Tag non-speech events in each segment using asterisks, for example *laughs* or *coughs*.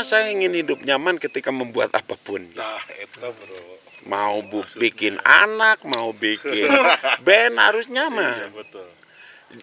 pertama saya ingin hidup nyaman ketika membuat apa pun. Nah, itu bro. Mau bu bikin anak, mau bikin *laughs* band harus Iya, nyaman. betul.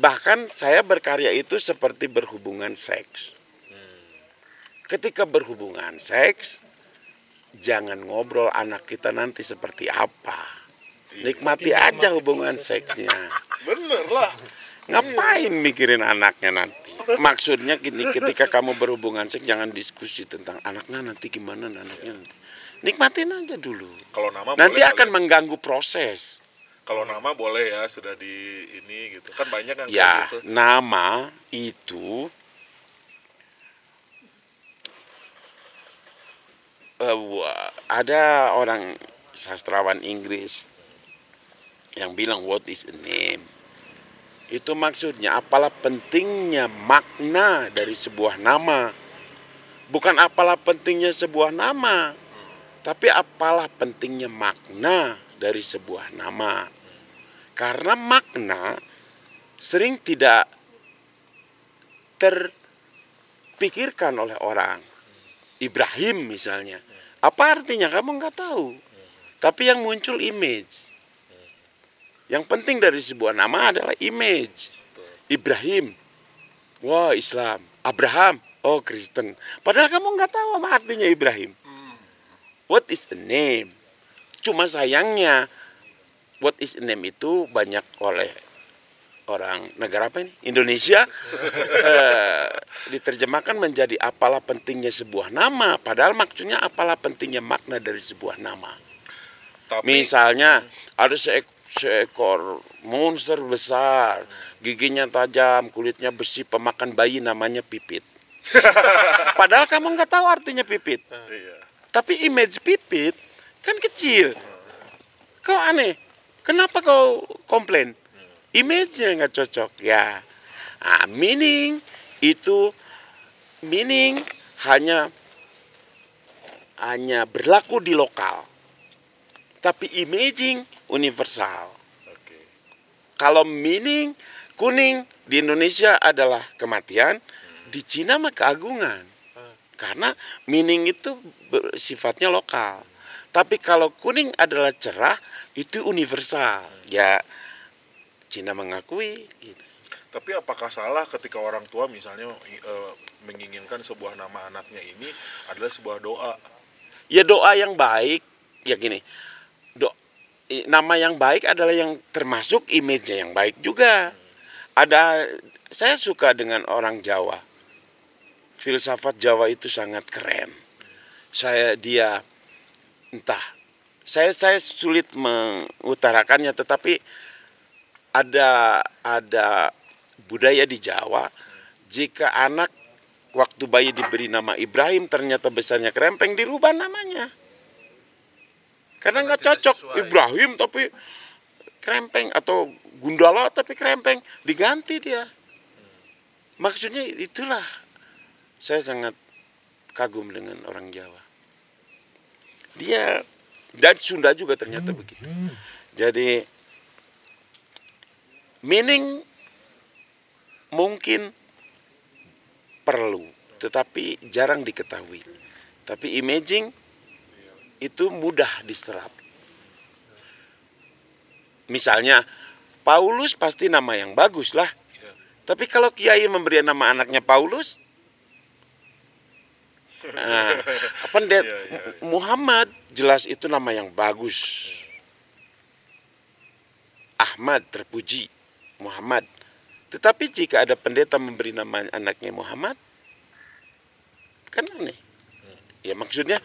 Bahkan saya berkarya itu seperti berhubungan seks. Ketika berhubungan seks, jangan ngobrol anak kita nanti seperti apa. Nikmati aja hubungan seksnya. *laughs* Bener lah. Ngapain mikirin anaknya nanti? Maksudnya gini, ketika kamu berhubungan seks jangan diskusi tentang anaknya nanti gimana anaknya nanti. Nikmatin aja dulu. Kalau nama Nanti boleh akan kali. mengganggu proses. kalau nama boleh ya sudah di ini gitu. Kan banyak yang Ya, gitu. nama itu wah, ada orang sastrawan Inggris yang bilang what is a name. Itu maksudnya apalah pentingnya makna dari sebuah nama. Bukan apalah pentingnya sebuah nama, tapi apalah pentingnya makna dari sebuah nama. Karena makna sering tidak terpikirkan oleh orang. Ibrahim misalnya, apa artinya kamu nggak tahu. Tapi yang muncul image. Yang penting dari sebuah nama adalah image. Ibrahim, wah Islam. Abraham, oh Kristen. Padahal kamu nggak tahu apa artinya Ibrahim. What is the name? Cuma sayangnya, what is the name itu banyak oleh orang negara apa ini? Indonesia *laughs* eh, diterjemahkan menjadi apalah pentingnya sebuah nama, padahal maksudnya apalah pentingnya makna dari sebuah nama. Tapi Misalnya ada seek- seekor monster besar, giginya tajam, kulitnya besi, pemakan bayi namanya pipit. *laughs* Padahal kamu nggak tahu artinya pipit. iya. Tapi image pipit kan kecil. Kau aneh. Kenapa kau komplain? Image-nya nggak cocok. Ya. Nah, meaning itu meaning hanya hanya berlaku di lokal. Tapi imaging universal. Oke. Kalau meaning kuning di Indonesia adalah kematian, di Cina mah keagungan. Karena meaning itu sifatnya lokal. Tapi kalau kuning adalah cerah, itu universal. Ya Cina mengakui gitu. Tapi apakah salah ketika orang tua misalnya eh, menginginkan sebuah nama anaknya ini adalah sebuah doa? Ya doa yang baik, ya gini. Do, nama yang baik adalah yang termasuk image-nya yang baik juga. Ada saya suka dengan orang Jawa. Filsafat Jawa itu sangat keren. Saya dia entah saya saya sulit mengutarakannya tetapi ada ada budaya di Jawa jika anak waktu bayi diberi nama Ibrahim ternyata besarnya kerempeng dirubah namanya karena nggak cocok. sesuai. Ibrahim tapi kerempeng atau Gundala tapi kerempeng diganti dia. Maksudnya itulah. Saya sangat kagum dengan orang Jawa. Dia dan Sunda juga ternyata begitu. Jadi meaning mungkin perlu tetapi jarang diketahui. Tapi imaging itu mudah diserap. Misalnya Paulus pasti nama yang bagus lah. Iya. tapi kalau kiai memberi nama anaknya Paulus? *laughs* Nah, pendet Iya, iya. Muhammad jelas itu nama yang bagus. Ahmad terpuji Muhammad. Tetapi jika ada pendeta memberi nama anaknya Muhammad? Kan aneh. Ya maksudnya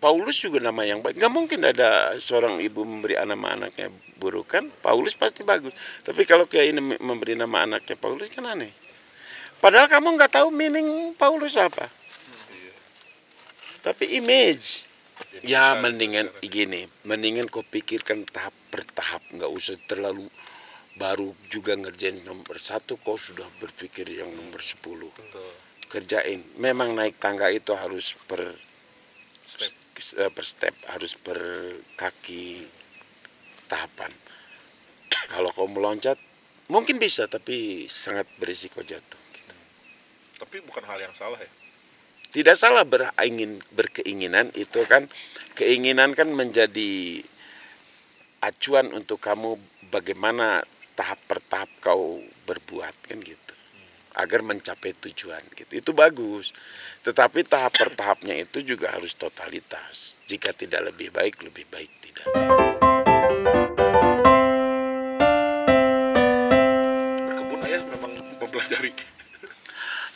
Paulus juga nama yang baik. Nggak mungkin ada seorang ibu memberi nama anaknya buruk kan? Paulus pasti bagus. Tapi kalau kayak ini memberi nama anaknya Paulus kan aneh. Padahal kamu nggak tahu meaning Paulus apa. Tapi image. Ya mendingan gini. Mendingan kau pikirkan tahap per tahap. Nggak usah terlalu baru juga ngerjain nomor satu. Kau sudah berpikir yang nomor sepuluh. Kerjain memang naik tangga itu harus per Step. eh, per step harus per kaki tahapan *clears throat* kalau kau meloncat mungkin bisa tapi sangat berisiko jatuh gitu. Tapi bukan hal yang salah ya. Tidak salah beringin berkeinginan itu kan keinginan kan menjadi acuan untuk kamu bagaimana tahap per tahap kau berbuat kan gitu agar mencapai tujuan gitu itu bagus tetapi tahap per tahapnya itu juga harus totalitas jika tidak lebih baik lebih baik tidak Berkebun ayah memang mempelajari.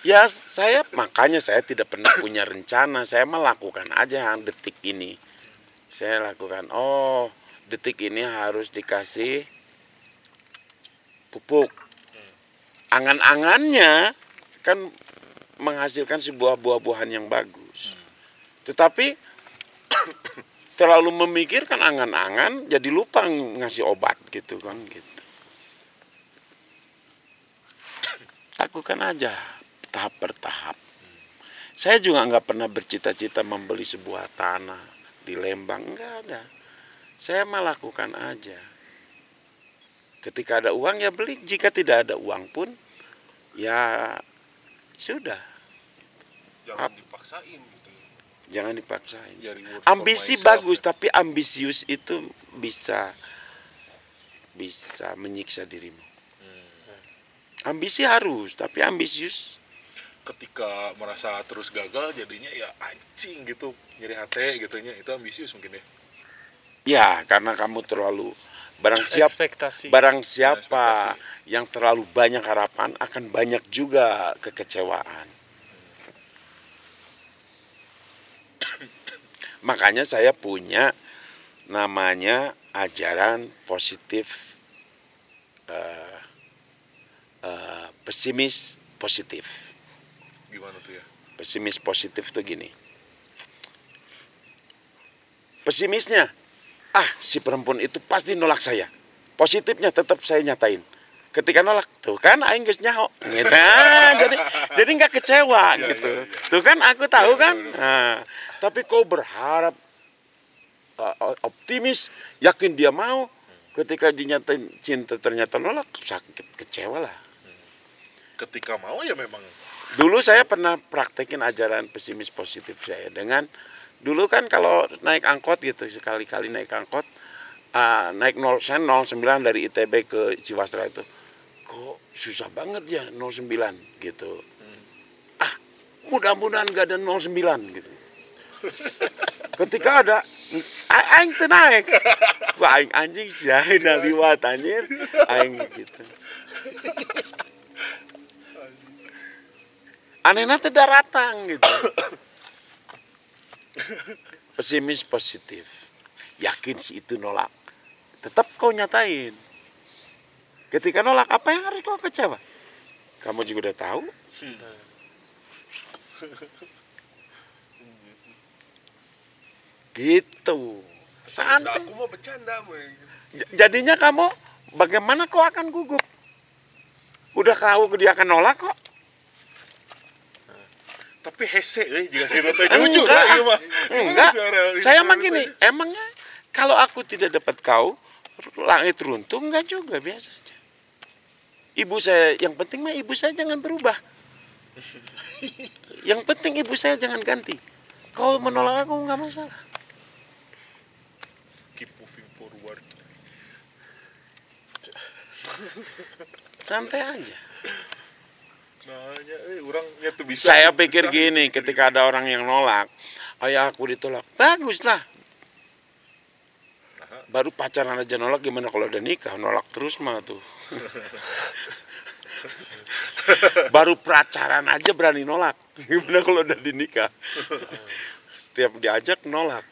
Ya saya makanya saya tidak pernah punya rencana. Saya melakukan aja yang detik ini. Saya lakukan. Oh detik ini harus dikasih pupuk. Angan-angannya kan menghasilkan sebuah buah-buahan yang bagus. Tetapi *coughs* terlalu memikirkan angan-angan jadi lupa ngasih obat gitu kan gitu. *coughs* Lakukan aja tahap per tahap. Saya juga nggak pernah bercita-cita membeli sebuah tanah di Lembang, nggak ada. Saya melakukan aja. Ketika ada uang ya beli, jika tidak ada uang pun ya sudah, jangan Ap- dipaksain gitu. Jangan dipaksain. Ambisi bagus, ya. tapi ambisius itu bisa bisa menyiksa dirimu. Ambisi harus, tapi ambisius. Ketika merasa terus gagal jadinya ya anjing gitu nyeri hati gitunya. Itu ambisius mungkin ya. Ya, karena kamu terlalu barang siap ekspektasi barang siapa ekspektasi. yang terlalu banyak harapan akan banyak juga kekecewaan. *coughs* Makanya saya punya namanya ajaran positif eh, eh, pesimis positif. gimana tuh ya Pesimis positif tuh gini. Pesimisnya, ah si perempuan itu pasti nolak saya. Positifnya tetap saya nyatain. Ketika nolak, tuh kan aing geus nyaho. Gitu. Ah, jadi jadi nggak kecewa Iya, gitu. iya, iya. Tuh kan aku tahu Iya, kan. benar, Nah, tapi kau berharap uh, optimis, yakin dia mau. Ketika dinyatain cinta ternyata nolak, sakit kecewa lah. ketika mau ya memang Dulu saya pernah praktekin ajaran pesimis positif saya dengan dulu kan kalau naik angkot gitu sekali-kali naik angkot ah, naik 0 saya 09 dari ITB ke Ciwastra itu. Kok susah banget ya 09 gitu. Ah mudah-mudahan gak ada 09 gitu. *laughs* Ketika ada aing teu naik. Wah aing anjing sih aing udah liwat anjir. Aing gitu. *laughs* Anehnya tidak datang gitu pesimis positif. Yakin si itu nolak. Tetap kau nyatain. Ketika nolak apa yang harus kau kecewa? Kamu juga udah tahu. Gitu. Santai. Aku mau bercanda J- jadinya kamu bagaimana kau akan gugup? Udah tahu dia akan nolak kok tapi hese eh jika kita teh jujur Enggak, lah ieu mah enggak saya mah gini emangnya kalau aku tidak dapat kau langit runtuh enggak juga biasa aja. Ibu saya yang penting mah ibu saya jangan berubah. Yang penting ibu saya jangan ganti. Kau menolak aku nggak masalah. Keep moving forward. Santai aja nanya eh orang ya tuh bisa saya pikir bisa. gini ketika ada orang yang nolak ayah aku ditolak. Bagus lah Aha. baru pacaran aja nolak gimana kalau udah nikah? Nolak terus mah tuh. *laughs* Baru pacaran aja berani nolak. Gimana kalau udah dinikah? Setiap diajak nolak.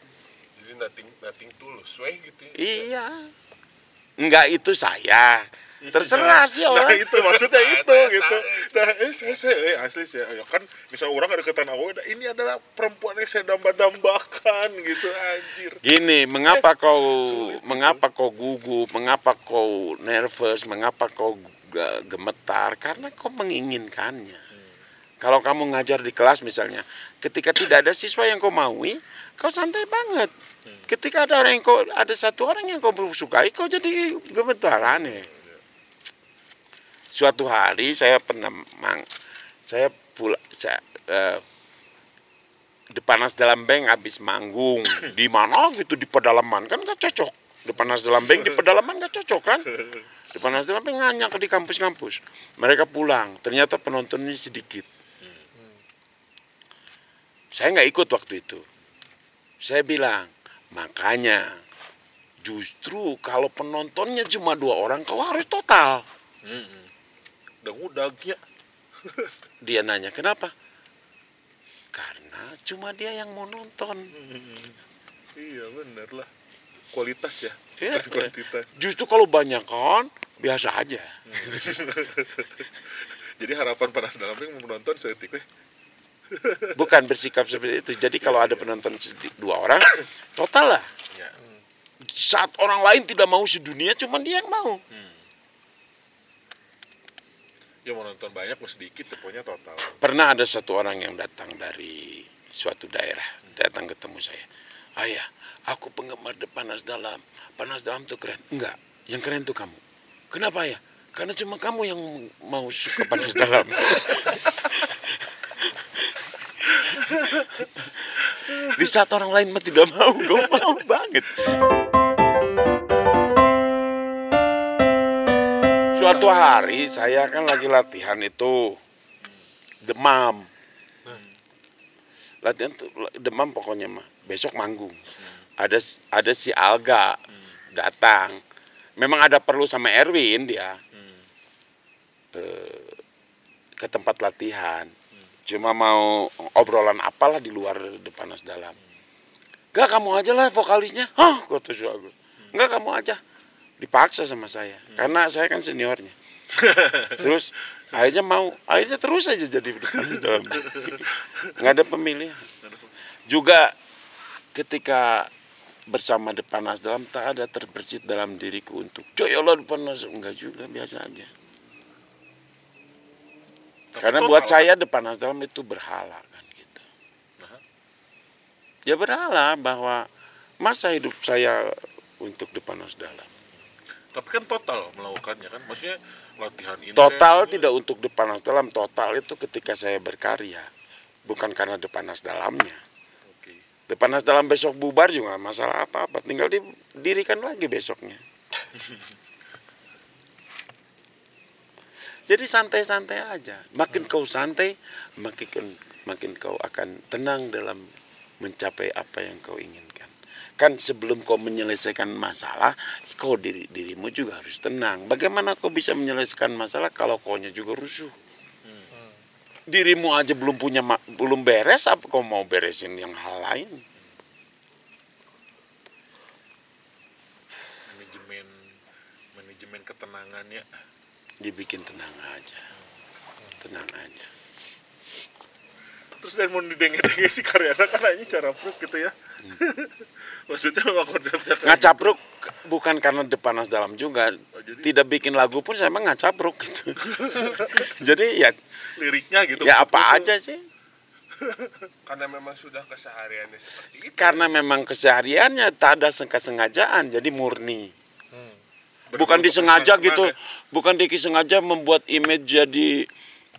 Jadi nothing nothing tulus weh gitu ya. iya. Enggak itu saya *laughs* terserah sih nah orang itu maksudnya itu Nah, gitu nah, nah eh hese eh asli sih ya kan misal orang ada deketan aku ini adalah perempuan yang saya damba-dambakan gitu anjir Gini, mengapa kau sulit gitu. mengapa kau gugup, mengapa kau nervous, mengapa kau ge- gemetar? Karena kau menginginkannya. Kalau kamu ngajar di kelas misalnya, ketika tidak ada siswa yang kau maui, kau santai banget. Ketika ada orang yang kau ada satu orang yang kau sukai, kau jadi gemetar aneh. Suatu hari saya pernah mang, saya pula saya eh, Depanas dalam bank habis manggung. *laughs* Di mana gitu? Di pedalaman. Kan nggak cocok. Depanas dalam bank di *laughs* pedalaman nggak cocok kan? Depanas dalam bank nganyak di kampus-kampus. Mereka pulang. Ternyata penontonnya sedikit. Saya nggak ikut waktu itu. Saya bilang makanya justru kalau penontonnya cuma dua orang kau harus total. Mm-mm. udah udag ya. *laughs* Dia nanya kenapa? Karena cuma dia yang mau nonton. *laughs* Iya bener lah. Kualitas ya. Bukan kuantitas. Justru kalau banyak kan biasa aja. *laughs* Jadi harapan panas dalam ring mau menonton seetik weh bukan bersikap seperti itu. Jadi kalau ada penonton dua orang total lah. Ya. Saat orang lain tidak mau sedunia cuma dia yang mau. Ya mau nonton banyak mau sedikit ya, pokoknya total. Pernah ada satu orang yang datang dari suatu daerah datang ketemu saya. Ayah aku penggemar The panas dalam. Panas dalam tuh keren. Enggak yang keren tuh kamu. Kenapa ya karena cuma kamu yang mau suka panas dalam. *laughs* Di saat orang lain mah tidak mau gue mau banget suatu hari saya kan lagi latihan itu demam. Latihan tuh demam pokoknya mah. Besok manggung. Ada ada si Alga datang. Memang ada perlu sama Erwin dia. Eh, ke tempat latihan. Cuma mau obrolan apalah di luar depanas dalam Gak kamu aja lah vokalisnya. Hah? Kata Enggak kamu aja Dipaksa sama saya. Karena saya kan seniornya. *laughs* Terus akhirnya mau Akhirnya terus aja jadi dalam Nggak ada pemilihan. Juga ketika bersama depanas dalam tak ada terbersit dalam diriku untuk coyolah depanas enggak juga biasa aja. Tapi karena buat saya depanas dalam itu berhala kan gitu. Ya berhala bahwa masa hidup saya untuk depanas dalam tapi kan total melakukannya kan maksudnya latihan intens total gitu. tidak untuk depanas dalam total itu ketika saya berkarya. Bukan karena depanas dalamnya. Oke. depanas dalam besok bubar juga masalah apa-apa. Tinggal didirikan lagi besoknya. *laughs* Jadi santai-santai aja. Makin kau santai makin makin kau akan tenang dalam mencapai apa yang kau inginkan kan sebelum kau menyelesaikan masalah kau diri dirimu juga harus tenang. Bagaimana kau bisa menyelesaikan masalah kalau kau juga rusuh? Dirimu aja belum punya belum beres apa kau mau beresin yang hal lain? Manajemen manajemen ketenangannya dibikin tenang aja. Tenang aja. Terus dan mau didenge-denge si karyana kan hanya cara proof gitu ya *laughs* maksudnya memang konsepnya ngacapruk bukan karena depanas dalam juga. Oh, jadi- tidak bikin lagu pun saya emang ngacapruk gitu. *laughs* Jadi ya liriknya gitu ya apa aja sih. *laughs* Karena memang sudah kesehariannya seperti itu. karena memang kesehariannya tak ada kesengajaan jadi murni. Bukan Bener-bener disengaja gitu. ya. bukan disengaja membuat image jadi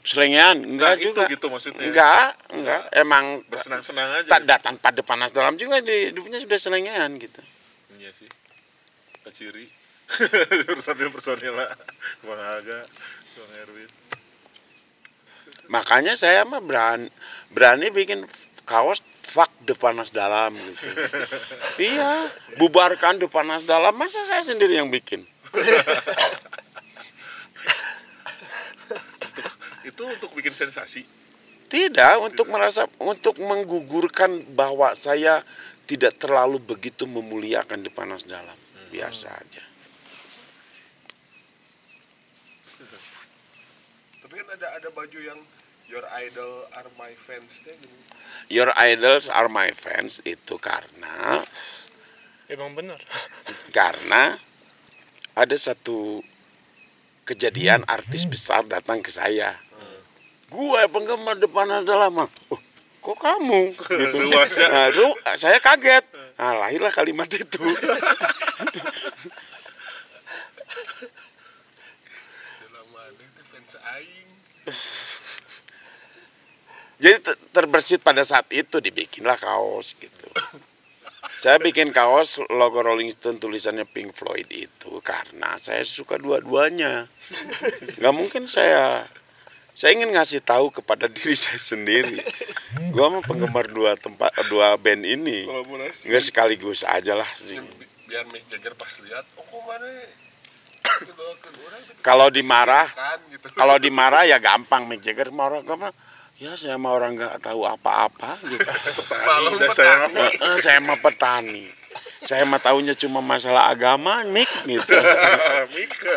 selengean. Enggak Nah, itu juga. gitu maksudnya. enggak enggak. Emang bersenang-senang aja tak datang pada panas dalam juga di hidupnya sudah selengean gitu. Iya sih. Kaciri personil *laughs* personil lah. Bang Aga bang Erwin makanya saya mah berani berani bikin kaos fuck the panas dalam gitu. *laughs* Iya bubarkan the panas dalam. Masa saya sendiri yang bikin *laughs* itu untuk bikin sensasi tidak untuk merasa untuk menggugurkan bahwa saya tidak terlalu begitu memuliakan the panas dalam biasa aja Tapi kan ada ada baju yang your idol are my fans teh gitu. your idols are my fans itu karena Emang benar. *laughs* karena ada satu kejadian artis besar datang ke saya. Gue penggemar depan ada lama. Oh, kok kamu? *laughs* Gitu. Luas ya. Nah, lu- saya kaget. Nah, lahirlah kalimat itu. *laughs* Jadi te- terbersit pada saat itu dibikinlah kaos gitu. Saya bikin kaos logo Rolling Stone tulisannya Pink Floyd itu karena saya suka dua-duanya. Nggak mungkin saya saya ingin ngasih tahu kepada *laughs* diri saya sendiri. Gua mah penggemar dua tempat dua band ini. Nggak sekaligus aja lah. sih. Bi- biar Mick Jagger pas lihat oh kok mana tapi Kalau dimarah, gitu kalau *laughs* dimarah ya gampang Mick Jagger marah gampang. Ya saya mah orang nggak tahu apa-apa gitu. Malam dah saya petani. mah. Saya mah petani. Saya mah tahunya cuma masalah agama, Mick gitu. *laughs* Mika